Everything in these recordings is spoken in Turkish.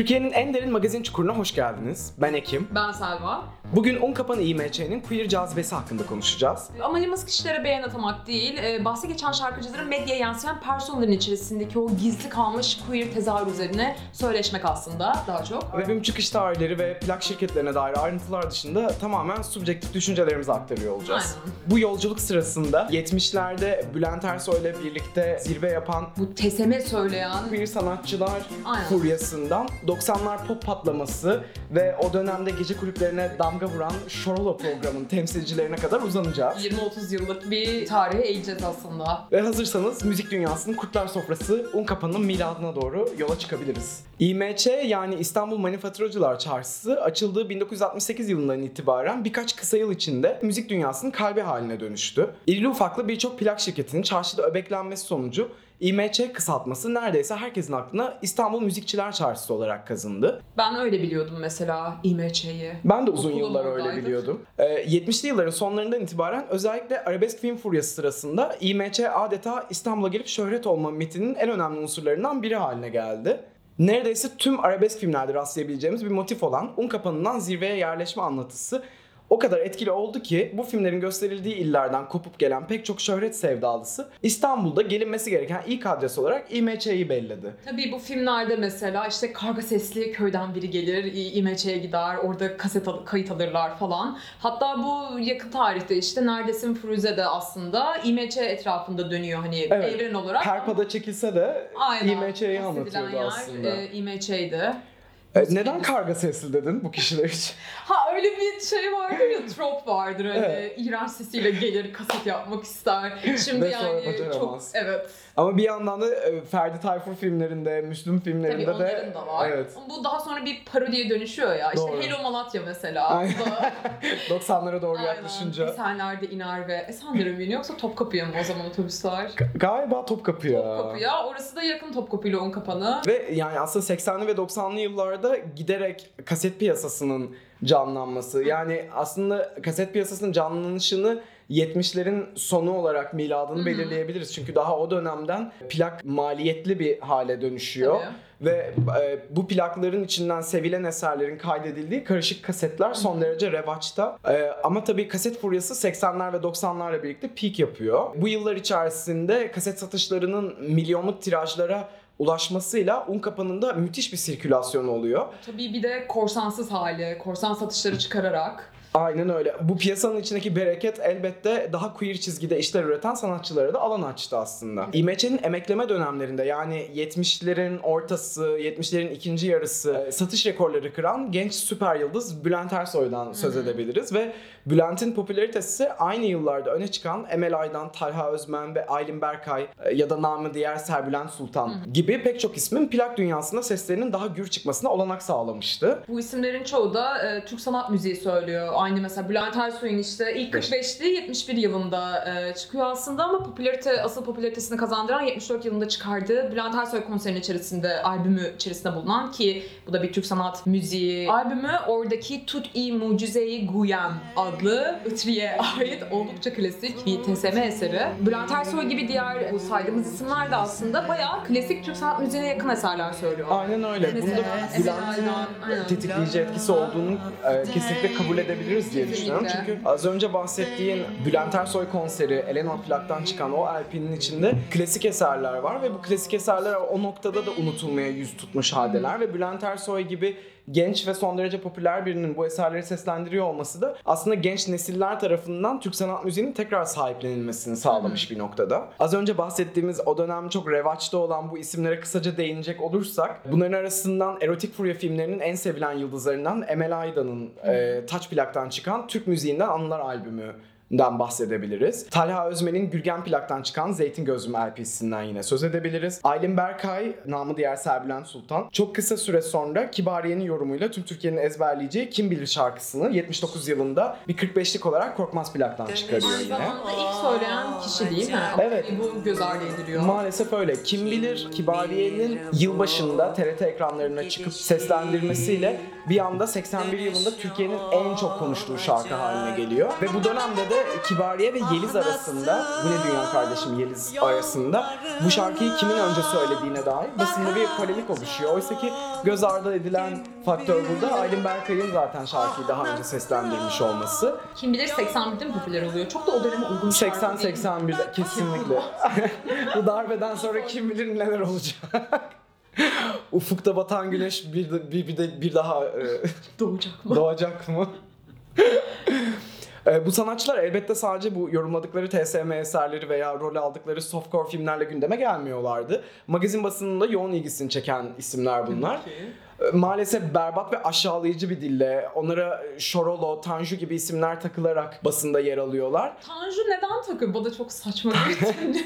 Türkiye'nin en derin magazin çukuruna hoş geldiniz. Ben Ekim. Ben Selva. Bugün Un Kapanı İMÇ'nin queer cazibesi hakkında konuşacağız. Amacımız kişilere beğen atamak değil, e, bahse geçen şarkıcıların medyaya yansıyan personların içerisindeki o gizli kalmış queer tezahür üzerine söyleşmek aslında daha çok. Albüm çıkış tarihleri ve plak şirketlerine dair ayrıntılar dışında tamamen subjektif düşüncelerimizi aktarıyor olacağız. Aynen. Bu yolculuk sırasında 70'lerde Bülent Ersoy ile birlikte zirve yapan Bu teseme söyleyen queer sanatçılar Aynen. furyasından 90'lar pop patlaması ve o dönemde gece kulüplerine damga vuran Şorolo programının temsilcilerine kadar uzanacağız. 20-30 yıllık bir tarihe eğeceğiz aslında. Ve hazırsanız müzik dünyasının kurtlar sofrası un kapanının miladına doğru yola çıkabiliriz. İMÇ yani İstanbul Manifaturacılar Çarşısı açıldığı 1968 yılından itibaren birkaç kısa yıl içinde müzik dünyasının kalbi haline dönüştü. İrili ufaklı birçok plak şirketinin çarşıda öbeklenmesi sonucu İMÇ kısaltması neredeyse herkesin aklına İstanbul Müzikçiler Çarşısı olarak kazındı. Ben öyle biliyordum mesela İMÇ'yi. Ben de uzun Okulum yıllar öyle oradaydı. biliyordum. Ee, 70'li yılların sonlarından itibaren özellikle arabesk film furyası sırasında İMÇ adeta İstanbul'a gelip şöhret olma mitinin en önemli unsurlarından biri haline geldi. Neredeyse tüm arabesk filmlerde rastlayabileceğimiz bir motif olan un kapanından zirveye yerleşme anlatısı o kadar etkili oldu ki bu filmlerin gösterildiği illerden kopup gelen pek çok şöhret sevdalısı İstanbul'da gelinmesi gereken ilk adres olarak İMÇ'yi belledi. Tabii bu filmlerde mesela işte karga sesli köyden biri gelir, İMÇ'ye gider, orada kaset al- kayıt alırlar falan. Hatta bu yakın tarihte işte Neredesin Firuze de aslında İMÇ etrafında dönüyor hani Evet. evren olarak. Perpa'da çekilse de. İMÇ'yi anlatıyordu yer, aslında. E, İMÇ'ydi. E, neden karga sesli dedin bu kişiler için? Ha öyle bir şey vardır ya, trop vardır hani Evet. iğrenç sesiyle gelir kaset yapmak ister. Şimdi Ve yani çok evet. Ama bir yandan da e, Ferdi Tayfur filmlerinde, Müslüm filmlerinde Tabii de onların da var. Evet. Bu daha sonra bir parodiye dönüşüyor ya. İşte Doğru. Hello Malatya mesela. Bu da- 90'lara doğru Aynen. yaklaşınca. Esenler'de iner ve Esenler'e mi yoksa Topkapı'ya mı o zaman otobüsler? Galiba Topkapı ya. Topkapı'ya. Orası da yakın Topkapı ile un kapanı. Ve yani aslında 80'li ve 90'lı yıllarda giderek kaset piyasasının canlanması. Yani aslında kaset piyasasının canlanışını 70'lerin sonu olarak miladını Hı hı. belirleyebiliriz. Çünkü daha o dönemden plak maliyetli bir hale dönüşüyor. Tabii. Ve e, bu plakların içinden sevilen eserlerin kaydedildiği karışık kasetler son derece revaçta. E, ama tabii kaset furyası 80'ler ve 90'larla birlikte peak yapıyor. Bu yıllar içerisinde kaset satışlarının milyonluk tirajlara ulaşmasıyla un kapanında müthiş bir sirkülasyon oluyor. Tabii bir de korsansız hali, korsan satışları çıkararak. Aynen öyle. Bu piyasanın içindeki bereket elbette daha queer çizgide işler üreten sanatçılara da alan açtı aslında. İMÇ'nin emekleme dönemlerinde yani 70'lerin ortası, 70'lerin ikinci yarısı e, satış rekorları kıran genç süper yıldız Bülent Ersoy'dan söz edebiliriz ve Bülent'in popülaritesi aynı yıllarda öne çıkan Emel Aydan, Talha Özmen ve Aylin Berkay e, ya da namı diğer Serbülent Sultan gibi pek çok ismin plak dünyasında seslerinin daha gür çıkmasına olanak sağlamıştı. Bu isimlerin çoğu da e, Türk sanat müziği söylüyor. Aynı mesela Bülent Ersoy'un işte ilk 45'li 71 yılında e, çıkıyor aslında ama popülarite asıl popülaritesini kazandıran 74 yılında çıkardığı Bülent Ersoy konserinin içerisinde albümü içerisinde bulunan ki bu da bir Türk sanat müziği albümü oradaki Tut i Mucizeyi Guyem adlı Itri'ye ait oldukça klasik bir TSM eseri. Bülent Ersoy gibi diğer bu saydığımız isimler de aslında bayağı klasik Türk sanat müziğine yakın eserler söylüyor. Aynen öyle. Mesela Bunda Bülent'in tetikleyici etkisi olduğunu e, kesinlikle kabul edebiliriz diye düşünüyorum. Çünkü az önce bahsettiğin Bülent Ersoy konseri, Elena Plak'tan çıkan o LP'nin içinde klasik eserler var ve bu klasik eserler o noktada da unutulmaya yüz tutmuş haldeler ve Bülent Ersoy gibi genç ve son derece popüler birinin bu eserleri seslendiriyor olması da aslında genç nesiller tarafından Türk sanat müziğinin tekrar sahiplenilmesini sağlamış bir noktada. Az önce bahsettiğimiz o dönem çok revaçta olan bu isimlere kısaca değinecek olursak bunların arasından erotik furya filmlerinin en sevilen yıldızlarından Emel Aydan'ın e, Taç Plak'tan çıkan Türk müziğinden Anılar albümü den bahsedebiliriz. Talha Özmen'in Gürgen Plak'tan çıkan Zeytin Gözlüm LP'sinden yine söz edebiliriz. Aylin Berkay, namı diğer Serbülent Sultan, çok kısa süre sonra Kibariye'nin yorumuyla tüm Türkiye'nin ezberleyeceği Kim Bilir şarkısını 79 yılında bir 45'lik olarak Korkmaz Plak'tan çıkarıyor yine. zamanda ilk söyleyen kişi değil mi? Evet. Bu göz ardı ediliyor. Maalesef öyle. Kim bilir Kibariye'nin yılbaşında TRT ekranlarına çıkıp seslendirmesiyle bir anda 81 yılında Türkiye'nin en çok konuştuğu şarkı haline geliyor. Ve bu dönemde de Kibariye ve Yeliz arasında, bu ne dünya kardeşim Yeliz arasında bu şarkıyı kimin önce söylediğine dair basında bir polemik oluşuyor. Oysa ki göz ardı edilen faktör burada Aylin Berkay'ın zaten şarkıyı daha önce seslendirmiş olması. Kim bilir 81'de mi popüler oluyor? Çok da o döneme uygun bir şarkı değil. 80-81'de kesinlikle. bu darbeden sonra kim bilir neler olacak. Ufukta batan güneş bir, de- bir, bir, de, bir daha e, Doğacak mı? doğacak mı? E, bu sanatçılar elbette sadece bu yorumladıkları TSM eserleri veya rol aldıkları softcore filmlerle gündeme gelmiyorlardı. Magazin basınında yoğun ilgisini çeken isimler bunlar. E, Maalesef berbat ve aşağılayıcı bir dille onlara Şorolo, Tanju gibi isimler takılarak basında yer alıyorlar. Tanju neden takıyor? Bu da çok saçma bir neden?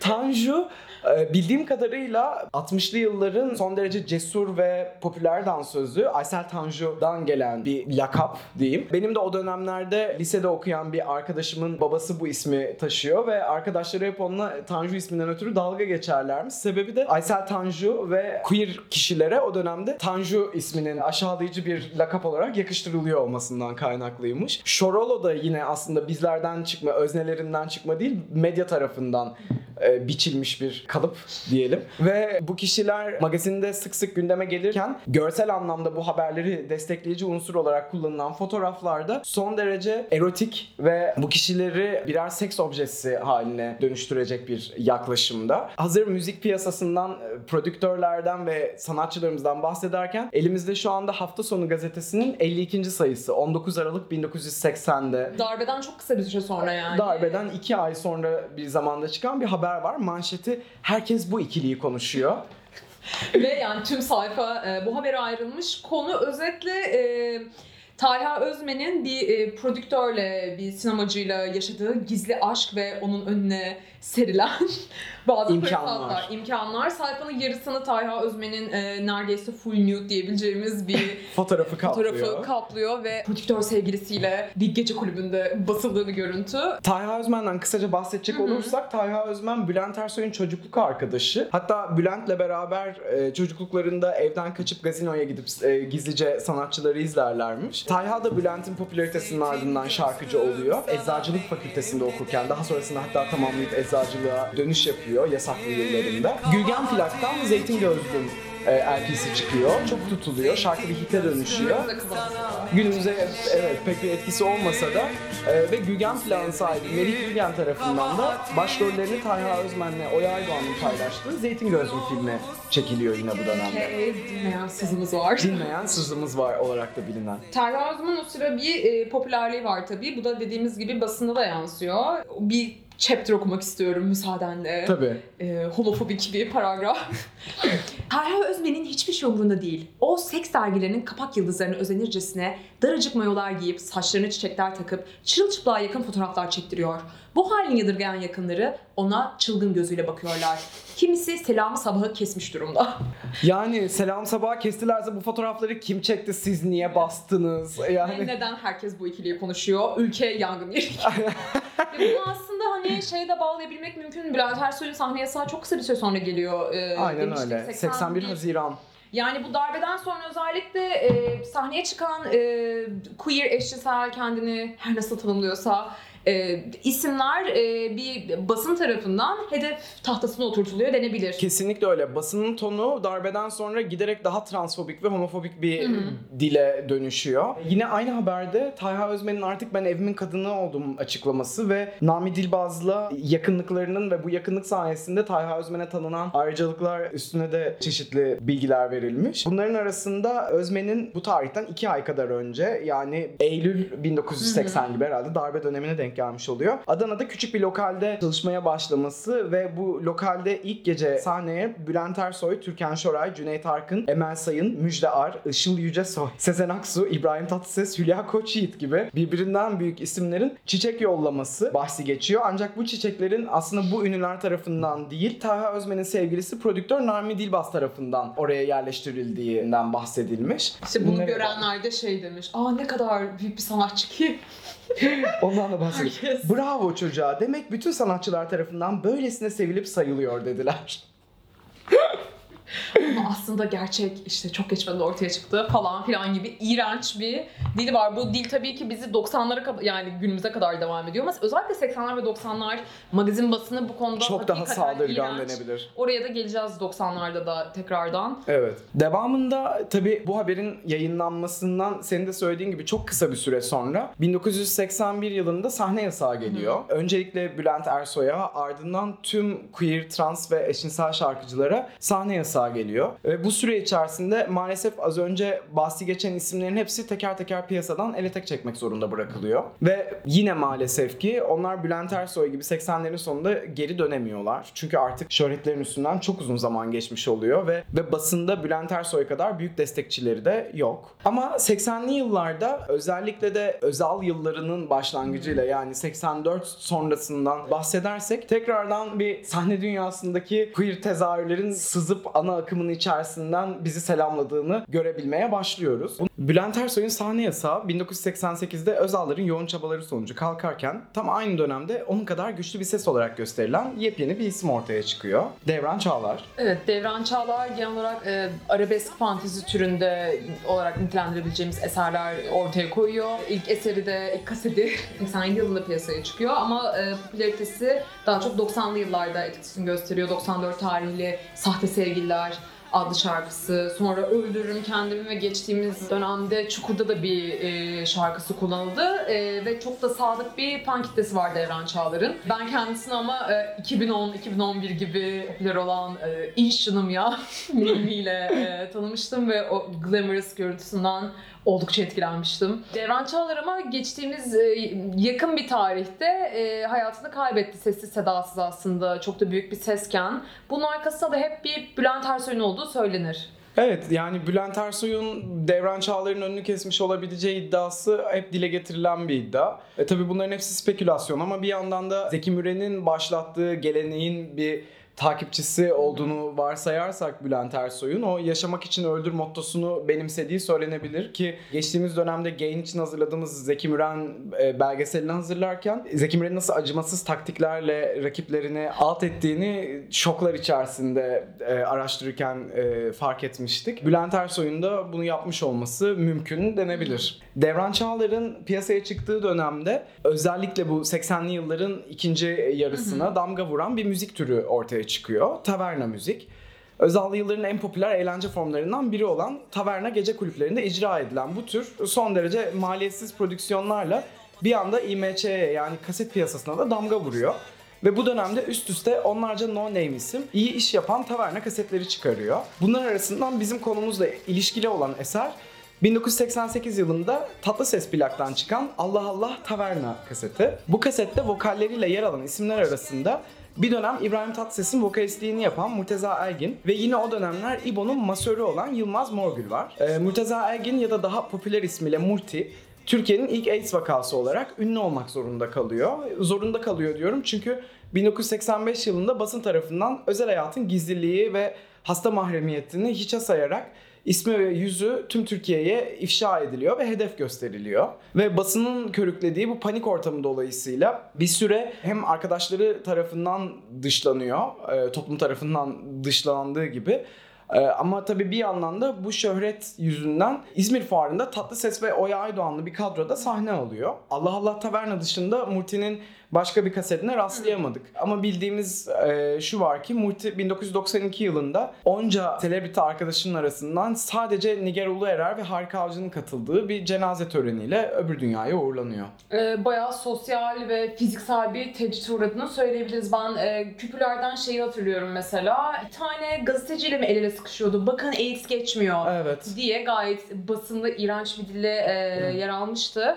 Tanju e, bildiğim kadarıyla 60'lı yılların son derece cesur ve popüler dansözü Aysel Tanju'dan gelen bir lakap diyeyim. Benim de o dönemlerde lisede okuyan bir arkadaşımın babası bu ismi taşıyor ve arkadaşları hep onunla Tanju isminden ötürü dalga geçerlermiş. Sebebi de Aysel Tanju ve queer kişilere o dönemde Tanju isminin aşağılayıcı bir lakap olarak yakıştırılıyor olmasından kaynaklıymış. Şorolo da yine aslında bizlerden çıkma, öznelerinden çıkma değil, medya tarafından e, biçilmiş bir kalıp diyelim. Ve bu kişiler magazinde sık sık gündeme gelirken görsel anlamda bu haberleri destekleyici unsur olarak kullanılan fotoğraflarda son derece erotik ve bu kişileri birer seks objesi haline dönüştürecek bir yaklaşımda. Hazır müzik piyasasından, e, prodüktörlerden ve sanatçılarımızdan bahsederken elimizde şu anda Hafta Sonu gazetesinin 52. sayısı 19 Aralık 1980'de Darbeden çok kısa bir süre sonra yani. Darbeden iki ay sonra bir zamanda çıkan bir haber var. Manşeti herkes bu ikiliyi konuşuyor. Ve yani tüm sayfa e, bu habere ayrılmış. Konu özetle e, Talha Özmen'in bir e, prodüktörle, bir sinemacıyla yaşadığı gizli aşk ve onun önüne serilen bazı İmkanlar. imkanlar. Sayfanın yarısını Talha Özmen'in e, neredeyse full nude diyebileceğimiz bir Fotoğrafı kaplıyor. fotoğrafı kaplıyor ve prodüktör sevgilisiyle bir gece kulübünde basıldığı görüntü. Talha Özmen'den kısaca bahsedecek olursak Talha Özmen Bülent Ersoy'un çocukluk arkadaşı. Hatta Bülent'le beraber e, çocukluklarında evden kaçıp gazinoya gidip e, gizlice sanatçıları izlerlermiş. Talha da Bülent'in popülaritesinin ardından şarkıcı oluyor. Eczacılık fakültesinde okurken daha sonrasında hatta tamamlayıp eczacılığa dönüş yapıyor yasaklı yıllarında. Gülgen Plak'tan Zeytin Gözlüm e, LP'si çıkıyor. Çok tutuluyor. Şarkı bir hite dönüşüyor. Günümüze evet pek bir etkisi olmasa da e, ve Gülgen Plan sahibi Melih Gülgen tarafından da başrollerini Talha Özmen'le Oya Aydoğan'ın paylaştığı Zeytin Gözlüm filmi çekiliyor yine bu dönemde. Dinleyen sızımız var. Dinleyen sızımız var olarak da bilinen. Terra Özmen o sıra bir e, popülerliği var tabii. Bu da dediğimiz gibi basında da yansıyor. Bir chapter okumak istiyorum müsaadenle. Tabii. E, homofobik bir paragraf. Terra Özmen'in hiçbir şey umurunda değil. O seks dergilerinin kapak yıldızlarına özenircesine daracık mayolar giyip saçlarına çiçekler takıp çırılçıplığa yakın fotoğraflar çektiriyor. Bu halini yadırgayan yakınları ona çılgın gözüyle bakıyorlar. Kimisi selamı sabahı kesmiş durumda. Yani selam sabah kestilerse bu fotoğrafları kim çekti siz niye bastınız? Yani neden herkes bu ikiliyi konuşuyor? Ülke yangın yeri. Ve bunu aslında hani şeye de bağlayabilmek mümkün. Bülent Ersoy'un sahne yasağı çok kısa bir süre sonra geliyor. Ee, aynen demiştik, öyle. 81 Haziran. Yani bu darbeden sonra özellikle e, sahneye çıkan e, queer eşcinsel kendini her nasıl tanımlıyorsa e, isimler e, bir basın tarafından hedef tahtasına oturtuluyor denebilir. Kesinlikle öyle. Basının tonu darbeden sonra giderek daha transfobik ve homofobik bir dile dönüşüyor. Yine aynı haberde Talha Özmen'in artık ben evimin kadını oldum açıklaması ve Nami Dilbaz'la yakınlıklarının ve bu yakınlık sayesinde Talha Özmen'e tanınan ayrıcalıklar üstüne de çeşitli bilgiler verilmiş. Bunların arasında Özmen'in bu tarihten iki ay kadar önce yani Eylül 1980 gibi herhalde darbe dönemine denk gelmiş oluyor. Adana'da küçük bir lokalde çalışmaya başlaması ve bu lokalde ilk gece sahneye Bülent Ersoy, Türkan Şoray, Cüneyt Arkın, Emel Sayın, Müjde Ar, Işıl Yücesoy, Sezen Aksu, İbrahim Tatlıses, Hülya Koçyiğit gibi birbirinden büyük isimlerin çiçek yollaması bahsi geçiyor. Ancak bu çiçeklerin aslında bu ünlüler tarafından değil, Taha Özmen'in sevgilisi prodüktör Narmi Dilbaz tarafından oraya yerleştirildiğinden bahsedilmiş. İşte bunu Bunları- görenler de şey demiş. Aa ne kadar büyük bir sanatçı ki. Ondan da. Herkes. Bravo çocuğa. Demek bütün sanatçılar tarafından böylesine sevilip sayılıyor dediler. Ama aslında gerçek işte çok geçmeden ortaya çıktı falan filan gibi iğrenç bir dili var. Bu dil tabii ki bizi 90'lara kadar yani günümüze kadar devam ediyor. Ama özellikle 80'ler ve 90'lar magazin basını bu konuda Çok daha saldırgan iğrenç. denebilir. Oraya da geleceğiz 90'larda da tekrardan. Evet. Devamında tabii bu haberin yayınlanmasından senin de söylediğin gibi çok kısa bir süre sonra 1981 yılında sahne yasağı geliyor. Öncelikle Bülent Ersoy'a ardından tüm queer, trans ve eşcinsel şarkıcılara sahne yasağı geliyor. Ve bu süre içerisinde maalesef az önce bahsi geçen isimlerin hepsi teker teker piyasadan ele tek çekmek zorunda bırakılıyor. Ve yine maalesef ki onlar Bülent Ersoy gibi 80'lerin sonunda geri dönemiyorlar. Çünkü artık şöhretlerin üstünden çok uzun zaman geçmiş oluyor ve ve basında Bülent Ersoy kadar büyük destekçileri de yok. Ama 80'li yıllarda özellikle de özel yıllarının başlangıcıyla yani 84 sonrasından bahsedersek tekrardan bir sahne dünyasındaki queer tezahürlerin sızıp ana akımın içerisinden bizi selamladığını görebilmeye başlıyoruz. Bülent Ersoy'un sahne yasağı 1988'de Özal'ların yoğun çabaları sonucu kalkarken tam aynı dönemde onun kadar güçlü bir ses olarak gösterilen yepyeni bir isim ortaya çıkıyor. Devran Çağlar. Evet, Devran Çağlar genel olarak e, arabesk fantezi türünde olarak nitelendirebileceğimiz eserler ortaya koyuyor. İlk eseri de, ilk kaseti 87 yılında piyasaya çıkıyor ama e, popülaritesi daha çok 90'lı yıllarda etkisini gösteriyor. 94 tarihli Sahte Sevgililer adlı şarkısı. Sonra Öldürürüm Kendimi ve geçtiğimiz dönemde Çukur'da da bir e, şarkısı kullanıldı. E, ve çok da sadık bir fan kitlesi var Devran Çağlar'ın. Ben kendisini ama e, 2010-2011 gibi popüler olan e, İş Canım Ya mimiyle e, tanımıştım ve o glamorous görüntüsünden oldukça etkilenmiştim. Devran Çağlar ama geçtiğimiz e, yakın bir tarihte e, hayatını kaybetti sessiz sedasız aslında. Çok da büyük bir sesken. Bunun arkasında da hep bir Bülent Ersoy'un olduğu söylenir. Evet yani Bülent Ersoy'un Devran Çağlar'ın önünü kesmiş olabileceği iddiası hep dile getirilen bir iddia. E tabi bunların hepsi spekülasyon ama bir yandan da Zeki Müren'in başlattığı geleneğin bir takipçisi olduğunu varsayarsak Bülent Ersoy'un o yaşamak için öldür mottosunu benimsediği söylenebilir ki geçtiğimiz dönemde Gain için hazırladığımız Zeki Müren e, belgeselini hazırlarken Zeki Müren'in nasıl acımasız taktiklerle rakiplerini alt ettiğini şoklar içerisinde e, araştırırken e, fark etmiştik. Bülent Ersoy'un da bunu yapmış olması mümkün denebilir. Devran Çağlar'ın piyasaya çıktığı dönemde özellikle bu 80'li yılların ikinci yarısına damga vuran bir müzik türü ortaya çıkıyor. Taverna müzik. Özallı yılların en popüler eğlence formlarından biri olan taverna gece kulüplerinde icra edilen bu tür son derece maliyetsiz prodüksiyonlarla bir anda IMC'ye yani kaset piyasasına da damga vuruyor. Ve bu dönemde üst üste onlarca no name isim iyi iş yapan taverna kasetleri çıkarıyor. Bunlar arasından bizim konumuzla ilişkili olan eser 1988 yılında Tatlı Ses plaktan çıkan Allah Allah Taverna kaseti. Bu kasette vokalleriyle yer alan isimler arasında bir dönem İbrahim Tatlıses'in vokalistliğini yapan Murteza Ergin ve yine o dönemler İbo'nun masörü olan Yılmaz Morgül var. Ee, Murteza Ergin ya da daha popüler ismiyle Murti Türkiye'nin ilk AIDS vakası olarak ünlü olmak zorunda kalıyor. Zorunda kalıyor diyorum çünkü 1985 yılında basın tarafından özel hayatın gizliliği ve hasta mahremiyetini hiçe sayarak ismi ve yüzü tüm Türkiye'ye ifşa ediliyor ve hedef gösteriliyor. Ve basının körüklediği bu panik ortamı dolayısıyla bir süre hem arkadaşları tarafından dışlanıyor, e, toplum tarafından dışlandığı gibi ee, ama tabii bir yandan da bu şöhret yüzünden İzmir Fuarı'nda Tatlıses ve Oya Aydoğanlı bir kadroda sahne alıyor. Allah Allah Taverna dışında Murti'nin başka bir kasetine rastlayamadık. Ama bildiğimiz e, şu var ki Murti 1992 yılında onca selebriti arkadaşının arasından sadece Nigar Uluerer ve Harika Avcı'nın katıldığı bir cenaze töreniyle öbür dünyaya uğurlanıyor. E, bayağı sosyal ve fiziksel bir tecrit uğradığını söyleyebiliriz. Ben e, küpülerden şeyi hatırlıyorum mesela. Bir tane gazeteciyle mi el ele sıkışıyordu? Bakın AIDS geçmiyor Evet. diye gayet basında iğrenç bir dille e, yer almıştı.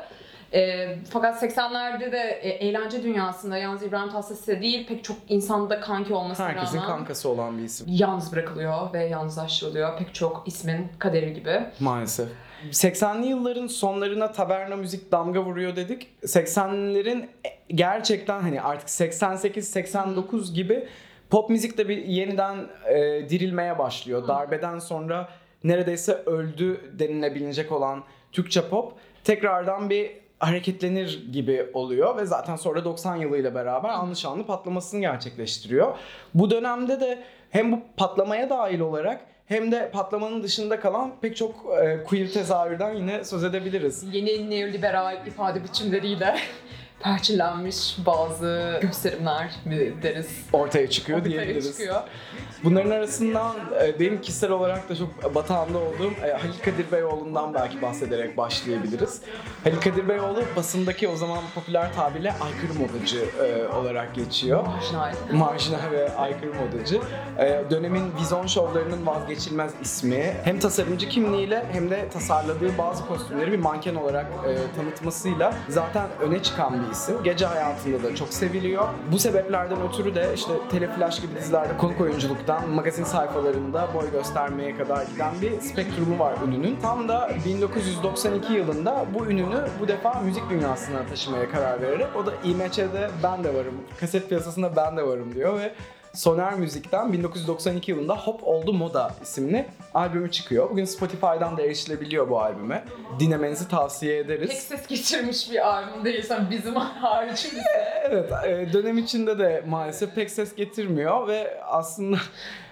E, fakat 80'lerde de e, eğlence dünyasında yalnız İbrahim Tatlıses'e değil pek çok insanda kanki olmasına Herkesin rağmen kankası olan bir isim. yalnız bırakılıyor ve yalnızlaştırılıyor. Pek çok ismin kaderi gibi. Maalesef. 80'li yılların sonlarına taverna müzik damga vuruyor dedik. 80'lerin gerçekten hani artık 88-89 gibi pop müzik de bir yeniden e, dirilmeye başlıyor. Darbeden sonra neredeyse öldü denilebilecek olan Türkçe pop tekrardan bir hareketlenir gibi oluyor ve zaten sonra 90 yılıyla beraber anlı şanlı patlamasını gerçekleştiriyor. Bu dönemde de hem bu patlamaya dahil olarak hem de patlamanın dışında kalan pek çok e, queer tezahürden yine söz edebiliriz. Yeni neoliberal ifade biçimleriyle perçinlenmiş bazı gösterimler mi deriz? Ortaya çıkıyor Ortaya diyebiliriz. çıkıyor. Bunların arasından e, benim kişisel olarak da çok batağında olduğum e, Halil Kadir Beyoğlu'ndan belki bahsederek başlayabiliriz. Halil Kadir Beyoğlu basındaki o zaman popüler tabirle aykırı modacı e, olarak geçiyor. Marjinal. Marjinal ve aykırı modacı. Dönemin vizyon şovlarının vazgeçilmez ismi. Hem tasarımcı kimliğiyle hem de tasarladığı bazı kostümleri bir manken olarak tanıtmasıyla zaten öne çıkan bir isim. Gece hayatında da çok seviliyor. Bu sebeplerden ötürü de işte Teleflash gibi dizilerde konuk oyunculuktan magazin sayfalarında boy göstermeye kadar giden bir spektrumu var ününün. Tam da 1992 yılında bu ününü bu defa müzik dünyasına taşımaya karar vererek o da IMC'de ben de varım, kaset piyasasında ben de varım diyor ve Soner Müzik'ten 1992 yılında Hop Oldu Moda isimli albümü çıkıyor. Bugün Spotify'dan da erişilebiliyor bu albüme. Dinlemenizi tavsiye ederiz. Pek ses geçirmiş bir albüm değilsen bizim haricimizde. Evet, e, dönem içinde de maalesef pek ses getirmiyor ve aslında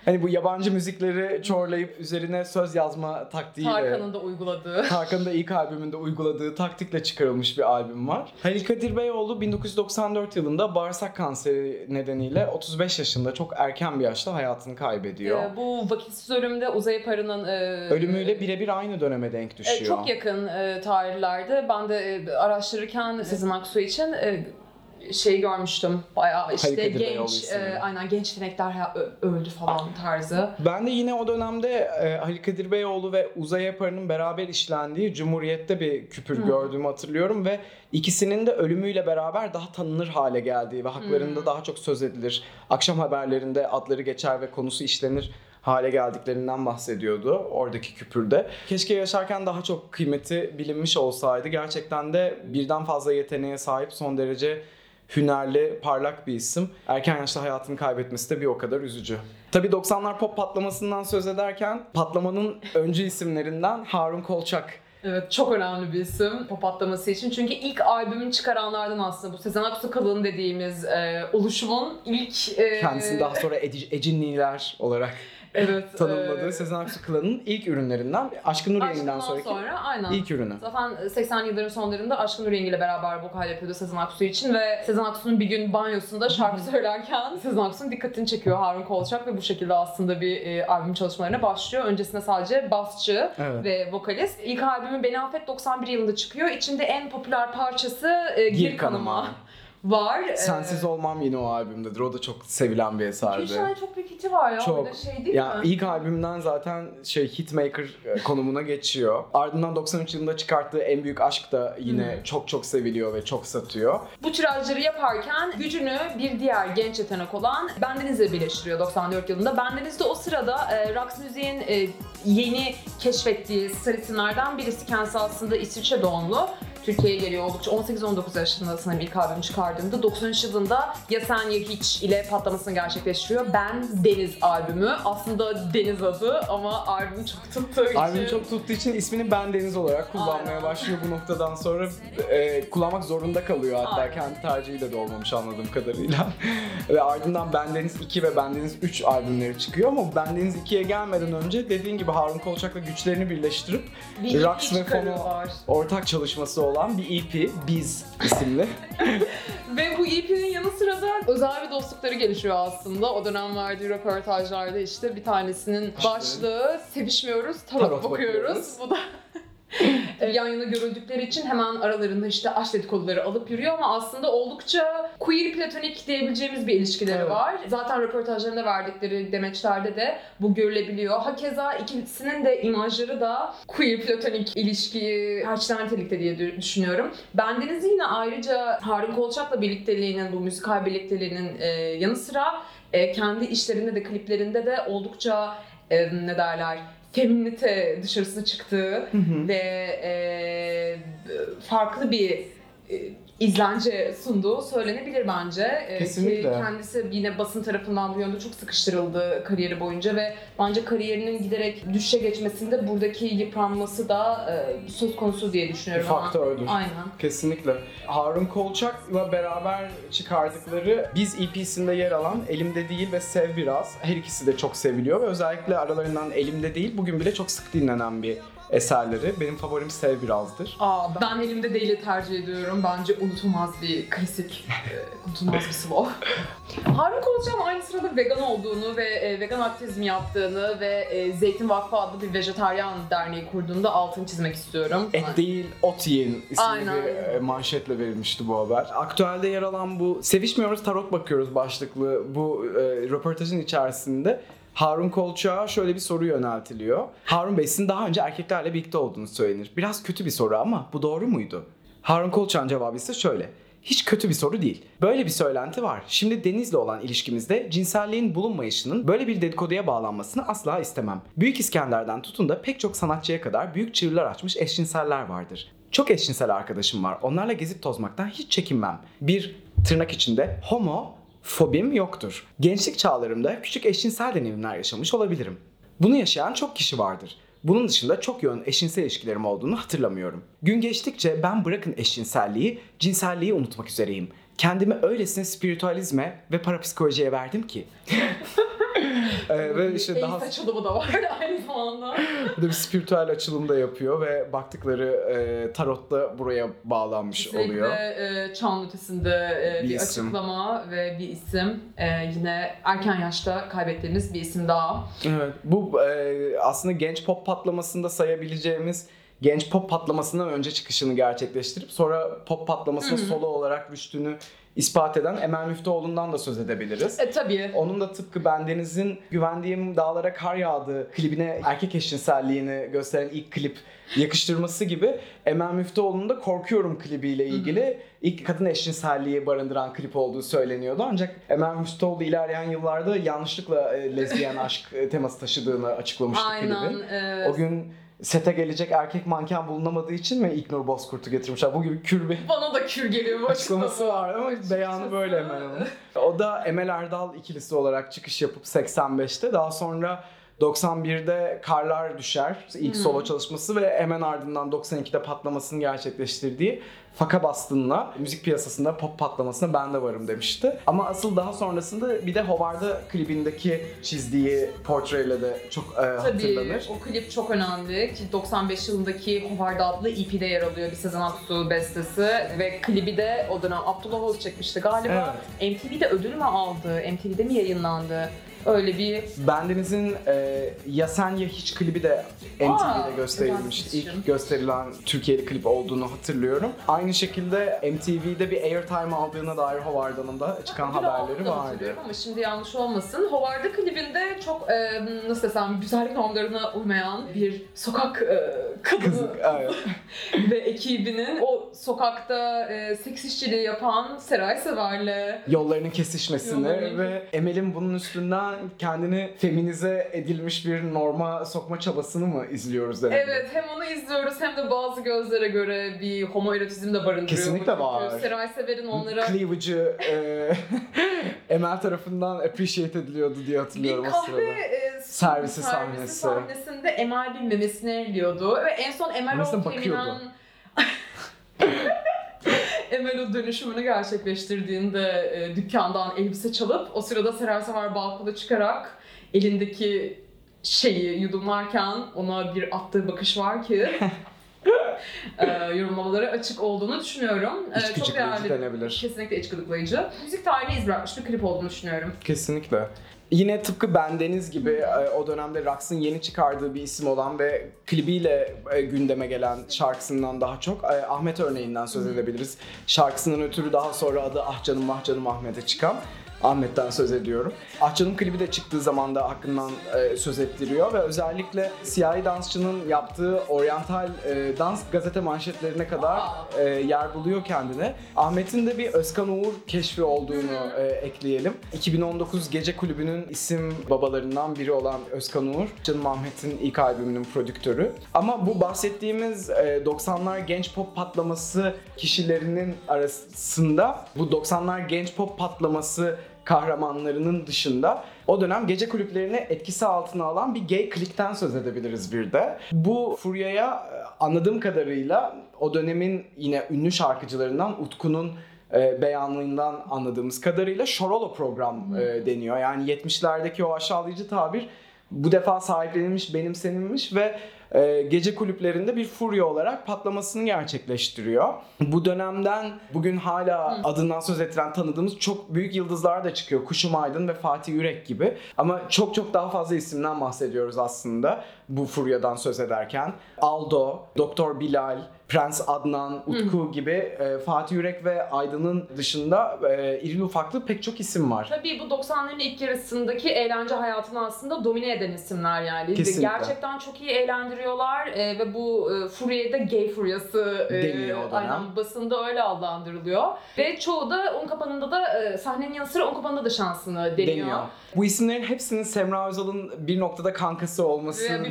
hani bu yabancı müzikleri çorlayıp üzerine söz yazma taktiğiyle Tarkan'ın da uyguladığı. Tarkan'ın da ilk albümünde uyguladığı taktikle çıkarılmış bir albüm var. Halil Kadir Beyoğlu 1994 yılında bağırsak kanseri nedeniyle 35 yaşında çok erken bir yaşta hayatını kaybediyor. Ee, bu vakitsiz ölümde Uzay Parı'nın e, Ölümüyle birebir aynı döneme denk e, düşüyor. çok yakın e, tarihlerde. Ben de e, araştırırken Sezen Aksu için e, şey görmüştüm. Bayağı işte Beyoğlu genç, e, aynen genç ö- öldü falan tarzı. Ben de yine o dönemde e, Halil Kadir Beyoğlu ve Uzay Yapar'ın beraber işlendiği Cumhuriyet'te bir küpür Hı. gördüğümü hatırlıyorum ve ikisinin de ölümüyle beraber daha tanınır hale geldiği ve haklarında Hı. daha çok söz edilir. Akşam haberlerinde adları geçer ve konusu işlenir hale geldiklerinden bahsediyordu oradaki küpürde. Keşke yaşarken daha çok kıymeti bilinmiş olsaydı. Gerçekten de birden fazla yeteneğe sahip son derece hünerli, parlak bir isim. Erken yaşta hayatını kaybetmesi de bir o kadar üzücü. Tabii 90'lar pop patlamasından söz ederken patlamanın öncü isimlerinden Harun Kolçak. Evet çok önemli bir isim pop atlaması için. Çünkü ilk albümünü çıkaranlardan aslında bu Sezen Aksu Kalın dediğimiz e, oluşumun ilk... e, Kendisini daha sonra Ecinliler olarak evet, tanımladığı e, Sezen Aksu Klan'ın ilk ürünlerinden Aşkın Nur Yengi'den sonraki sonra aynen. ilk ürünü. Zaten 80'li yılların sonlarında Aşkın Nur Yengi ile beraber vokal yapıyordu Sezen Aksu için ve Sezen Aksu'nun bir gün banyosunda şarkı söylerken Sezen Aksu'nun dikkatini çekiyor Harun Kolçak ve bu şekilde aslında bir e, albüm çalışmalarına başlıyor. Öncesinde sadece basçı Evet. ve vokalist. İlk albümü Beni Affet 91 yılında çıkıyor. İçinde en popüler parçası e, Gir, Gir Kanıma Kanıma. Var. Sensiz E, olmam yine o albümdedir. O da çok sevilen bir eserdi. İki tane çok büyük hiti var ya. Çok. Öyle şey değil Ya mi? ilk albümden zaten şey hitmaker e, konumuna geçiyor. Ardından 93 yılında çıkarttığı En Büyük Aşk da yine Hmm. çok çok seviliyor ve çok satıyor. Bu tirajları yaparken gücünü bir diğer genç yetenek olan Bendeniz'le birleştiriyor 94 yılında. Bendeniz de o sırada e, Rox Müziğin e, yeni keşfettiği star isimlerden birisi. Kendisi aslında İsviçre doğumlu. Türkiye'ye geliyor oldukça 18-19 yaşında sanırım ilk albüm çıkardığında 93 yılında Ya Sen Ya Hiç ile patlamasını gerçekleştiriyor. Ben Deniz albümü. Aslında Deniz adı ama albüm çok tuttuğu için. Albüm çok tuttuğu için ismini Ben Deniz olarak kullanmaya Aynen. başlıyor bu noktadan sonra. e, kullanmak zorunda kalıyor hatta Aynen. kendi tercihiyle de olmamış anladığım kadarıyla. ve ardından Ben Deniz 2 ve Ben Deniz 3 albümleri çıkıyor ama Ben Deniz 2'ye gelmeden önce dediğin gibi Harun Kolçak'la güçlerini birleştirip bir EP ve çıkarıyorlar. ortak çalışması olan bir EP Biz isimli. Ve bu EP'nin yanı sıra da özel bir dostlukları gelişiyor aslında. O dönem verdiği röportajlarda işte bir tanesinin başlığı sevişmiyoruz, tarot, Tarot bakıyoruz. bakıyoruz. Bu da yan yana görüldükleri için hemen aralarında işte aşk dedikoduları alıp yürüyor ama aslında oldukça queer platonik diyebileceğimiz bir ilişkileri Evet. var. Zaten röportajlarında verdikleri demeçlerde de bu görülebiliyor. Hakeza ikisinin de imajları da queer platonik ilişkiyi karşılayan nitelikte diye dü- düşünüyorum. Bendeniz yine ayrıca Harun Kolçak'la birlikteliğinin, bu müzikal birlikteliğinin e, yanı sıra e, kendi işlerinde de kliplerinde de oldukça e, ne derler feminite dışarısı çıktığı ve e, farklı bir izlence sunduğu söylenebilir bence. Ee, Kesinlikle. Ki kendisi yine basın tarafından bu yönde çok sıkıştırıldı kariyeri boyunca ve bence kariyerinin giderek düşüşe geçmesinde buradaki yıpranması da e, söz konusu diye Bir düşünüyorum. ama- faktördür. Aynen. Kesinlikle. Harun Kolçak'la beraber çıkardıkları Biz EP'sinde yer alan Elimde Değil ve Sev Biraz. Her ikisi de çok seviliyor ve özellikle aralarından Elimde Değil bugün bile çok sık dinlenen bir eserleri. Benim favorim Sev Biraz'dır. Aa, ben elimde değili tercih ediyorum. Bence unutulmaz bir klasik, e, unutulmaz bir slow. Harun Kolçak'ın aynı sırada vegan olduğunu ve e, vegan aktivizm yaptığını ve e, Zeytin Vakfı adlı bir vejetaryen derneği kurduğunu da altını çizmek istiyorum. Et değil, ot yiyin isimli Aynen. bir e, manşetle verilmişti bu haber. Aktüelde yer alan bu Sevişmiyoruz Tarot Bakıyoruz başlıklı bu e, röportajın içerisinde Harun Kolçak'a şöyle bir soru yöneltiliyor. Harun Bey sizin daha önce erkeklerle birlikte olduğunuz söylenir. Biraz kötü bir soru ama bu doğru muydu? Harun Kolçak'ın cevabı ise şöyle. Hiç kötü bir soru değil. Böyle bir söylenti var. Şimdi Deniz'le olan ilişkimizde cinselliğin bulunmayışının böyle bir dedikoduya bağlanmasını asla istemem. Büyük İskender'den tutun da pek çok sanatçıya kadar büyük çığırlar açmış eşcinseller vardır. Çok eşcinsel arkadaşım var. Onlarla gezip tozmaktan hiç çekinmem. Bir tırnak içinde homo fobim yoktur. Gençlik çağlarımda küçük eşcinsel deneyimler yaşamış olabilirim. Bunu yaşayan çok kişi vardır. Bunun dışında çok yoğun eşcinsel ilişkilerim olduğunu hatırlamıyorum. Gün geçtikçe ben bırakın eşcinselliği, cinselliği unutmak üzereyim. Kendimi öylesine spiritüalizme ve parapsikolojiye verdim ki. Ee, ve işte daha açılımı da var aynı zamanda. bir de bir spiritüel açılım da yapıyor ve baktıkları e, tarot da buraya bağlanmış oluyor. Kesinlikle e, çağın ötesinde e, Bir bir, isim. açıklama ve bir isim. E, yine erken yaşta kaybettiğimiz bir isim daha. Evet, bu e, aslında genç pop patlamasında sayabileceğimiz genç pop patlamasından önce çıkışını gerçekleştirip sonra pop patlamasına solo olarak düştüğünü ispat eden Emel Müftüoğlu'ndan da söz edebiliriz. E tabii. Onun da tıpkı Bendeniz'in Güvendiğim Dağlara Kar Yağdı klibine erkek eşcinselliğini gösteren ilk klip yakıştırması gibi Emel Müftüoğlu'nun da Korkuyorum klibiyle ilgili ilk kadın eşcinselliği barındıran klip olduğu söyleniyordu. Ancak Emel Müftüoğlu ilerleyen yıllarda yanlışlıkla e, lezbiyen aşk e, teması taşıdığını açıklamıştı Aynen. klibin. e, O gün sete gelecek erkek manken bulunamadığı için mi İlknur Bozkurt'u getirmişler? Bu gibi kür bir bana da kür geliyor bu açıklaması açıklama. var ama beyanı böyle Hanım. O da Emel Erdal ikilisi olarak çıkış yapıp 85'te daha sonra 91'de Karlar Düşer ilk solo çalışması ve hemen ardından 92'de patlamasını gerçekleştirdiği Faka Bastın'la müzik piyasasında pop patlamasına ben de varım demişti. Ama asıl daha sonrasında bir de Howard'a klibindeki çizdiği portreyle de çok e, Tabii hatırlanır. o klip çok önemli ki 95 yılındaki Howard adlı EP'de yer alıyor bir Sezen Aksu bestesi ve klibi de o dönem Abdullah Oğuz çekmişti galiba. MTV'de ödül mü aldı? MTV'de mi yayınlandı? Öyle bir Bendeniz'in e, Ya Sen Ya Hiç klibi de Aa, MTV'de gösterilmişti. güzel bir İlk gösterilen Türkiye'li klip olduğunu hatırlıyorum. Aynı şekilde MTV'de bir airtime aldığına dair Howard'ın da çıkan ödül haberleri vardı. hatırlıyorum Ama şimdi yanlış olmasın. Howard'ın klibinde çok e, nasıl desem güzellik normlarına uymayan bir sokak e, kadını evet. ve ekibinin o sokakta e, seks işçiliği yapan Seray Sever'le Yollarının kesişmesini Yollarının- ve Emel'in bunun üstünden kendini feminize edilmiş bir norma sokma çabasını mı izliyoruz demek? Evet hem onu izliyoruz hem de bazı gözlere göre bir homoerotizm de barındırıyor. Kesinlikle bu var. çünkü. Seray Sever'in onlara Cleavage'ı e, Emel tarafından appreciate ediliyordu diye bir hatırlıyorum o kahve sırada. e, Servisi sahnesi. sahnesinde Emel bir memesini elliyordu ve en son Emel Memesine o bakıyordu. Emel dönüşümünü gerçekleştirdiğinde e, dükkandan elbise çalıp o sırada Seray Sever balkona çıkarak elindeki şeyi yudumlarken ona bir attığı bakış var ki e, yorumlamaları açık olduğunu düşünüyorum. E, çok değerli, denebilir. kesinlikle iç gıdıklayıcı. Müzik tarihine iz bırakmış bir klip olduğunu düşünüyorum. Kesinlikle. Yine tıpkı Bendeniz gibi e, o dönemde Rax'ın yeni çıkardığı bir isim olan ve klibiyle e, gündeme gelen şarkısından daha çok e, Ahmet örneğinden söz edebiliriz. Şarkısının ötürü daha sonra adı Ah Canım Ah Canım Ahmet'e çıkan. Ahmet'ten söz ediyorum. Ahçı'nın klibi de çıktığı zaman da hakkından e, söz ettiriyor ve özellikle siyahi dansçının yaptığı oryantal e, dans gazete manşetlerine kadar e, yer buluyor kendine. Ahmet'in de bir Özkan Uğur keşfi olduğunu e, ekleyelim. 2019 Gece Kulübü'nün isim babalarından biri olan Özkan Uğur, Canım Ahmet'in ilk albümünün prodüktörü. Ama bu bahsettiğimiz e, 90'lar genç pop patlaması kişilerinin arasında bu 90'lar genç pop patlaması kahramanlarının dışında o dönem gece kulüplerini etkisi altına alan bir gay klikten söz edebiliriz bir de. Bu furyaya e, anladığım kadarıyla o dönemin yine ünlü şarkıcılarından Utku'nun e, beyanından anladığımız kadarıyla Şorolo program e, deniyor. Yani 70'lerdeki o aşağılayıcı tabir bu defa sahiplenilmiş, benimsenilmiş ve e, gece kulüplerinde bir furya olarak patlamasını gerçekleştiriyor. Bu dönemden bugün hala adından söz ettiren tanıdığımız çok büyük yıldızlar da çıkıyor. Kuşum Aydın ve Fatih Yürek gibi. Ama çok çok daha fazla isimden bahsediyoruz aslında bu furyadan söz ederken. Aldo, Doktor Bilal, Prens Adnan, Utku gibi e, Fatih Yürek ve Aydın'ın dışında e, irili ufaklı pek çok isim var. Tabii bu 90'ların ilk yarısındaki eğlence hayatını aslında domine eden isimler yani. Kesinlikle. Gerçekten çok iyi eğlendiriyorlar e, ve bu e, furyaya da gay furyası e, aynen basında öyle adlandırılıyor. Ve çoğu da un kapanında da e, sahnenin yanı sıra un kapanında da şansını deniyor. deniyor. Bu isimlerin hepsinin Semra Özal'ın bir noktada kankası olmasından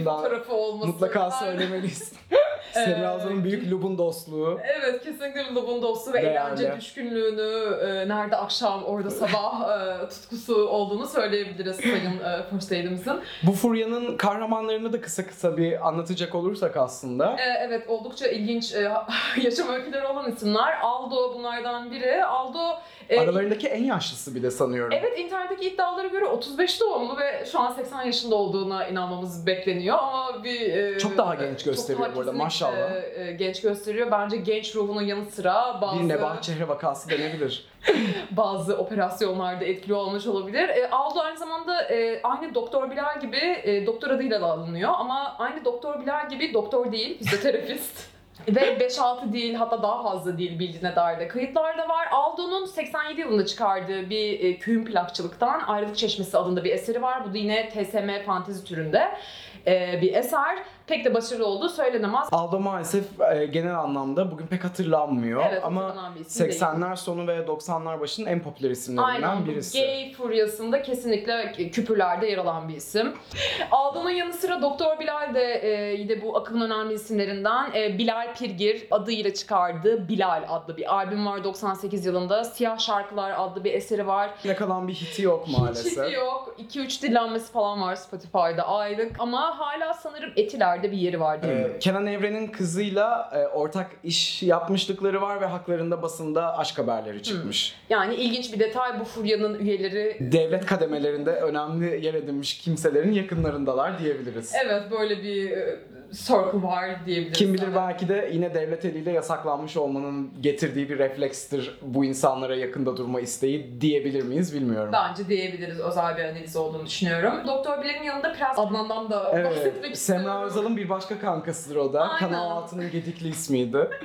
mutlaka söylemeliyiz. Semra Özal'ın büyük Lub'un dostluğu. Evet kesinlikle Lub'un dostu ve Değerli. eğlence düşkünlüğünü e, nerede akşam orada sabah e, tutkusu olduğunu söyleyebiliriz sayın e, First Aid'imizin. Bu furyanın kahramanlarını da kısa kısa bir anlatacak olursak aslında. E, evet oldukça ilginç e, yaşam öyküleri olan isimler. Aldo bunlardan biri. Aldo e, Aralarındaki en yaşlısı bir de sanıyorum. Evet internetteki iddialara göre 35 doğumlu ve şu an 80 yaşında olduğuna inanmamız bekleniyor ama bir... e, Çok daha genç çok gösteriyor daha bu arada, kesinlikle, maşallah. e, genç gösteriyor. Bence genç ruhunun yanı sıra bazı... Bir nebahat çehre vakası denebilir. bazı operasyonlarda etkili olmuş olabilir. E, Aldo aynı zamanda e, aynı Doktor Bilal gibi e, doktor adıyla da alınıyor ama aynı Doktor Bilal gibi doktor değil, fizyoterapist. Ve 5-6 değil hatta daha fazla değil bildiğine dair de kayıtlar da var. Aldo'nun 87 yılında çıkardığı bir e, kühün plakçılıktan Ayrılık Çeşmesi adında bir eseri var. Bu da yine TSM fantezi türünde e, bir eser. Pek de başarılı olduğu söylenemez. Aldo maalesef e, genel anlamda bugün pek hatırlanmıyor Evet, ama hatırlanan bir isim değil. 80'ler sonu ve 90'lar başının en popüler isimlerinden Aynen bu birisi. gay furyasında kesinlikle küpürlerde yer alan bir isim. Aldo'nun yanı sıra Doktor Bilal de e, yine bu akımın önemli isimlerinden. E, Bilal Pirgir adıyla çıkardığı Bilal adlı bir albüm var 98 yılında. Siyah Şarkılar adlı bir eseri var. Ne kalan bir hiti yok maalesef. Hiç yok. 2-3 dinlenmesi falan var Spotify'da aylık. Ama hala sanırım Etiler'de bir yeri var değil mi? Ee, Kenan Evren'in kızıyla e, ortak iş yapmışlıkları var ve haklarında basında aşk haberleri çıkmış. Yani ilginç bir detay bu furyanın üyeleri Devlet kademelerinde önemli yer edinmiş kimselerin yakınlarındalar diyebiliriz. Evet böyle bir e, circle var diyebiliriz. Kim bilir Evet. belki de yine devlet eliyle yasaklanmış olmanın getirdiği bir reflekstir bu insanlara yakında durma isteği diyebilir miyiz bilmiyorum. Bence diyebiliriz özel bir analiz olduğunu düşünüyorum. Doktor Bilal'in yanında Prens Adnan'dan da bahsetmek Evet, istiyorum. Semra Özal'ın bir başka kankasıdır o da. Aynen. Kanal Altı'nın gedikli ismiydi.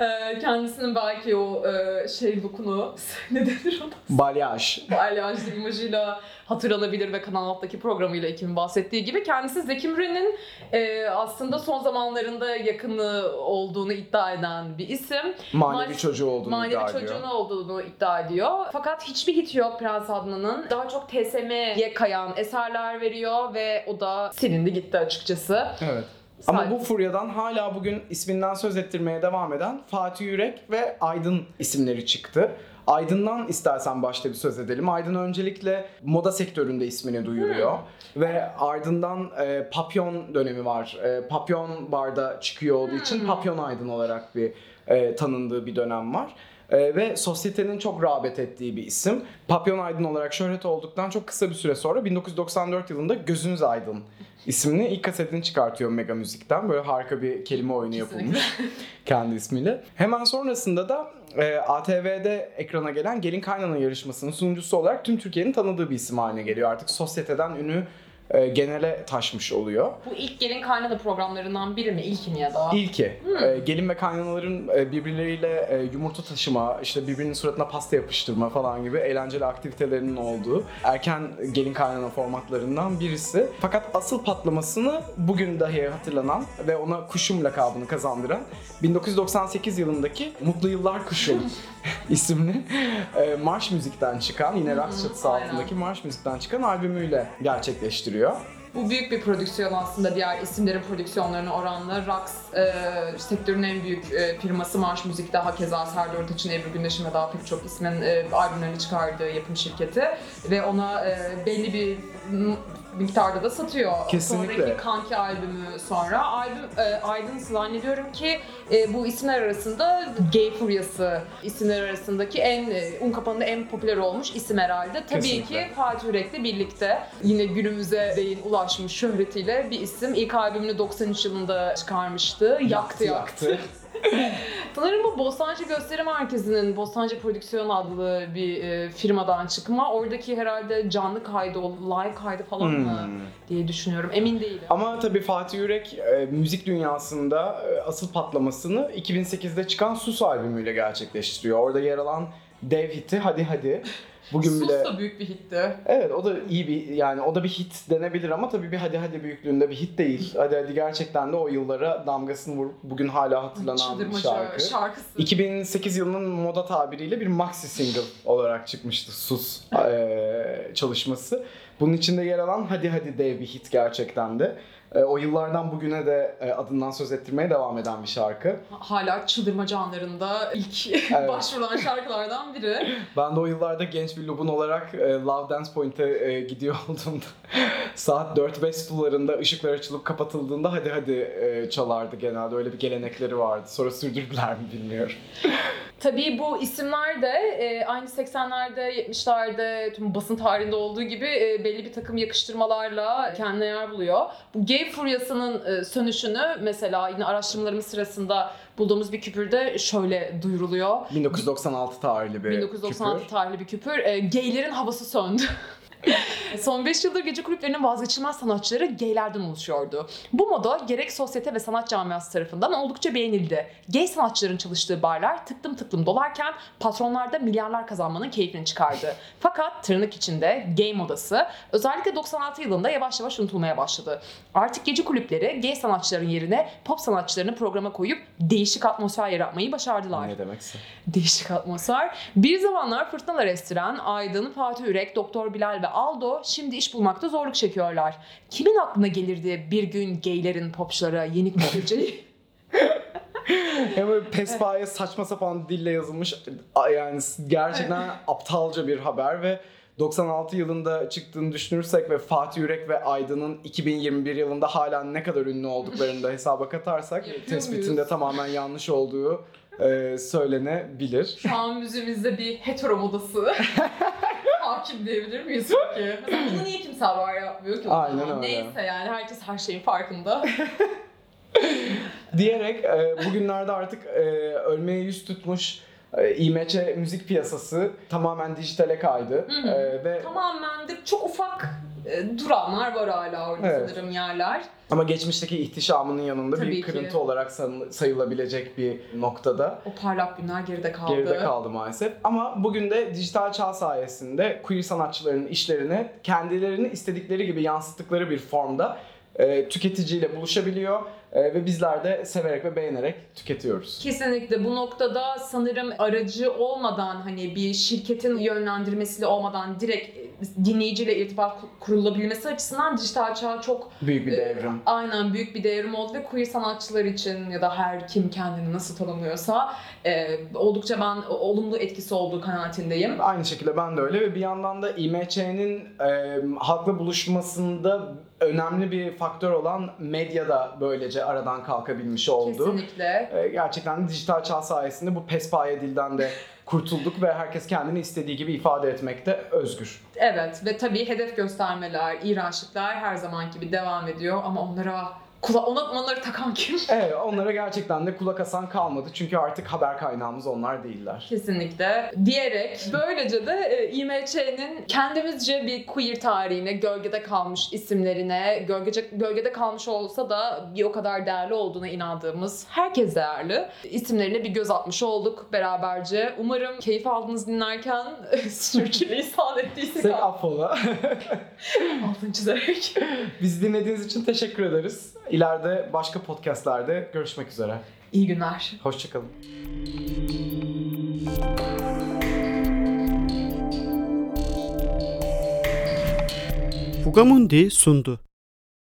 Ee, kendisinin belki o e, şey lookunu ne denir ona? Balyaj. Balyajlı imajıyla hatırlanabilir ve Kanal Alt'taki programıyla Ekim'in bahsettiği gibi. Kendisi Zeki Müren'in e, aslında son zamanlarında yakını olduğunu iddia eden bir isim. Manevi çocuğu olduğunu Manevi iddia ediyor. çocuğunu olduğunu iddia ediyor. Fakat hiçbir hit yok Prens Adnan'ın. Daha çok TSM'ye kayan eserler veriyor ve o da silindi gitti açıkçası. Evet. Ama bu furyadan hala bugün isminden söz ettirmeye devam eden Fatih Yürek ve Aydın isimleri çıktı. Aydın'dan istersen başta bir söz edelim. Aydın öncelikle moda sektöründe ismini duyuruyor. Ve ardından e, Papyon dönemi var. E, Papyon barda çıkıyor olduğu için Papyon Aydın olarak bir e, tanındığı bir dönem var. E, ve sosyetenin çok rağbet ettiği bir isim. Papyon Aydın olarak şöhret olduktan çok kısa bir süre sonra 1994 yılında Gözünüz Aydın isimli ilk kasetini çıkartıyor Mega Müzik'ten. Böyle harika bir kelime oyunu yapılmış kendi ismiyle. Hemen sonrasında da e, ATV'de ekrana gelen Gelin Kaynana yarışmasının sunucusu olarak tüm Türkiye'nin tanıdığı bir isim haline geliyor. Artık sosyeteden ünü e, genele taşmış oluyor. Bu ilk gelin kaynana programlarından biri mi? İlki mi ya da? İlki. E, gelin ve kaynanaların e, birbirleriyle e, yumurta taşıma, işte birbirinin suratına pasta yapıştırma falan gibi eğlenceli aktivitelerinin olduğu erken gelin kaynana formatlarından birisi. Fakat asıl patlamasını bugün dahi hatırlanan ve ona Kuşum lakabını kazandıran 1998 yılındaki Mutlu Yıllar Kuşum isimli e, marş müzikten çıkan yine Raks çatısı altındaki marş müzikten çıkan albümüyle gerçekleştiriyor. Bu büyük bir prodüksiyon aslında diğer isimlerin prodüksiyonlarına oranla. Rax e, sektörün en büyük e, firması Marş Müzik'te hakeza Serdar Ortaç'ın, Ebru Gündeş'in ve daha pek çok ismin e, albümlerini çıkardığı yapım şirketi. Ve ona e, belli bir miktarda da satıyor. Kesinlikle. Sonraki Kanki albümü sonra. Albüm e, Aydın zannediyorum ki e, bu isimler arasında Gay Furyası isimler arasındaki en e, un kapanında en popüler olmuş isim herhalde. Tabii Kesinlikle. ki Fatih Yürek'le birlikte yine günümüze değin ulaşmış şöhretiyle bir isim. İlk albümünü 93 yılında çıkarmıştı. Yaktı yaktı. Sanırım bu Bostancı Gösteri Merkezi'nin Bostancı Prodüksiyon adlı bir e, firmadan çıkma. Oradaki herhalde canlı kaydı, o live kaydı falan mı Hmm. diye düşünüyorum. Emin değilim. Ama tabii Fatih Yürek e, müzik dünyasında e, asıl patlamasını 2008'de çıkan Sus albümüyle gerçekleştiriyor. Orada yer alan dev hiti Hadi Hadi. Bugün Sus bile da büyük bir hitti. Evet o da iyi bir yani o da bir hit denebilir ama tabii bir hadi hadi büyüklüğünde bir hit değil. Hadi hadi gerçekten de o yıllara damgasını vurup bugün hala hatırlanan bir Çıldırmacı şarkı. şarkısı. 2008 yılının moda tabiriyle bir maxi single olarak çıkmıştı Sus eee, çalışması. Bunun içinde yer alan Hadi Hadi dev bir hit gerçekten de. E, o yıllardan bugüne de e, adından söz ettirmeye devam eden bir şarkı. Hala çıldırmacı anlarında ilk Evet. başvurulan şarkılardan biri. Ben de o yıllarda genç bir lubun olarak e, Love Dance Point'e e, gidiyor olduğumda saat 4-5 sularında ışıklar açılıp kapatıldığında hadi hadi e, çalardı genelde. Öyle bir gelenekleri vardı. Sonra sürdürdüler mi bilmiyorum. Tabii bu isimler de e, aynı 80'lerde, 70'lerde tüm basın tarihinde olduğu gibi e, belli bir takım yakıştırmalarla kendine yer buluyor. Bu gay furyasının e, sönüşünü mesela yine araştırmalarımız sırasında bulduğumuz bir küpürde şöyle duyuruluyor. 1996 tarihli bir 1996 küpür. tarihli bir küpür. E, gaylerin havası söndü. Son 5 yıldır gece kulüplerinin vazgeçilmez sanatçıları gaylerden oluşuyordu. Bu moda gerek sosyete ve sanat camiası tarafından oldukça beğenildi. Gay sanatçıların çalıştığı barlar tıklım tıklım dolarken patronlar da milyarlar kazanmanın keyfini çıkardı. Fakat tırnak içinde gay modası özellikle 96 yılında yavaş yavaş unutulmaya başladı. Artık gece kulüpleri gay sanatçıların yerine pop sanatçılarını programa koyup değişik atmosfer yaratmayı başardılar. Ne demekse. Değişik atmosfer. Bir zamanlar fırtınalar estiren Aydın, Fatih Ürek, Doktor Bilal ve Aldo şimdi iş bulmakta zorluk çekiyorlar. Kimin aklına gelirdi bir gün gaylerin popçulara yenik düşeceği? Hem böyle pespaya saçma sapan dille yazılmış yani gerçekten aptalca bir haber ve 96 yılında çıktığını düşünürsek ve Fatih Yürek ve Aydın'ın 2021 yılında hala ne kadar ünlü olduklarını da hesaba katarsak tespitinde tamamen yanlış olduğu e, söylenebilir. Şu an müziğimizde bir hetero modası hakim diyebilir miyiz peki? Mesela bunu niye kimse haber yapmıyor ki? o Aynen zaman? öyle. Neyse yani herkes her şeyin farkında. Diyerek e, bugünlerde artık e, ölmeye yüz tutmuş e, IMC müzik piyasası tamamen dijitale kaydı. Hı hı. E, ve Tamamen de çok ufak duranlar var hala orada Evet. sanırım yerler. Ama geçmişteki ihtişamının yanında Tabii bir ki. kırıntı olarak san- sayılabilecek bir noktada O parlak günler geride kaldı. geride kaldı maalesef. Ama bugün de dijital çağ sayesinde queer sanatçıların işlerini kendilerini istedikleri gibi yansıttıkları bir formda e, tüketiciyle buluşabiliyor e, ve bizler de severek ve beğenerek tüketiyoruz. Kesinlikle bu noktada sanırım aracı olmadan hani bir şirketin yönlendirmesiyle olmadan direkt dinleyiciyle irtibat kurulabilmesi açısından dijital çağ çok Büyük bir Ee, devrim. aynen büyük bir devrim oldu ve queer sanatçılar için ya da her kim kendini nasıl tanımlıyorsa e, oldukça ben olumlu etkisi olduğu kanaatindeyim. Aynı şekilde ben de öyle ve bir yandan da IMC'nin e, halkla buluşmasında önemli bir faktör olan medya da böylece aradan kalkabilmiş oldu. Kesinlikle. E, gerçekten dijital çağ sayesinde bu pespaye dilden de kurtulduk ve herkes kendini istediği gibi ifade etmekte özgür. Evet ve tabii hedef göstermeler, iğrençlikler her zaman gibi devam ediyor ama onlara Kula onları takan kim? Evet onlara gerçekten de kulak asan kalmadı. Çünkü artık haber kaynağımız onlar değiller. Kesinlikle. Diyerek böylece de e, IMÇ'nin kendimizce bir queer tarihine, gölgede kalmış isimlerine, gölgece, gölgede kalmış olsa da bir o kadar değerli olduğuna inandığımız herkes değerli isimlerine bir göz atmış olduk beraberce. Umarım keyif aldınız dinlerken sürçülisan ettiysek Sek affola. altını çizerek. Bizi dinlediğiniz için teşekkür ederiz. İleride başka podcastlerde görüşmek üzere. İyi günler. Hoşçakalın. Fugamundi sundu.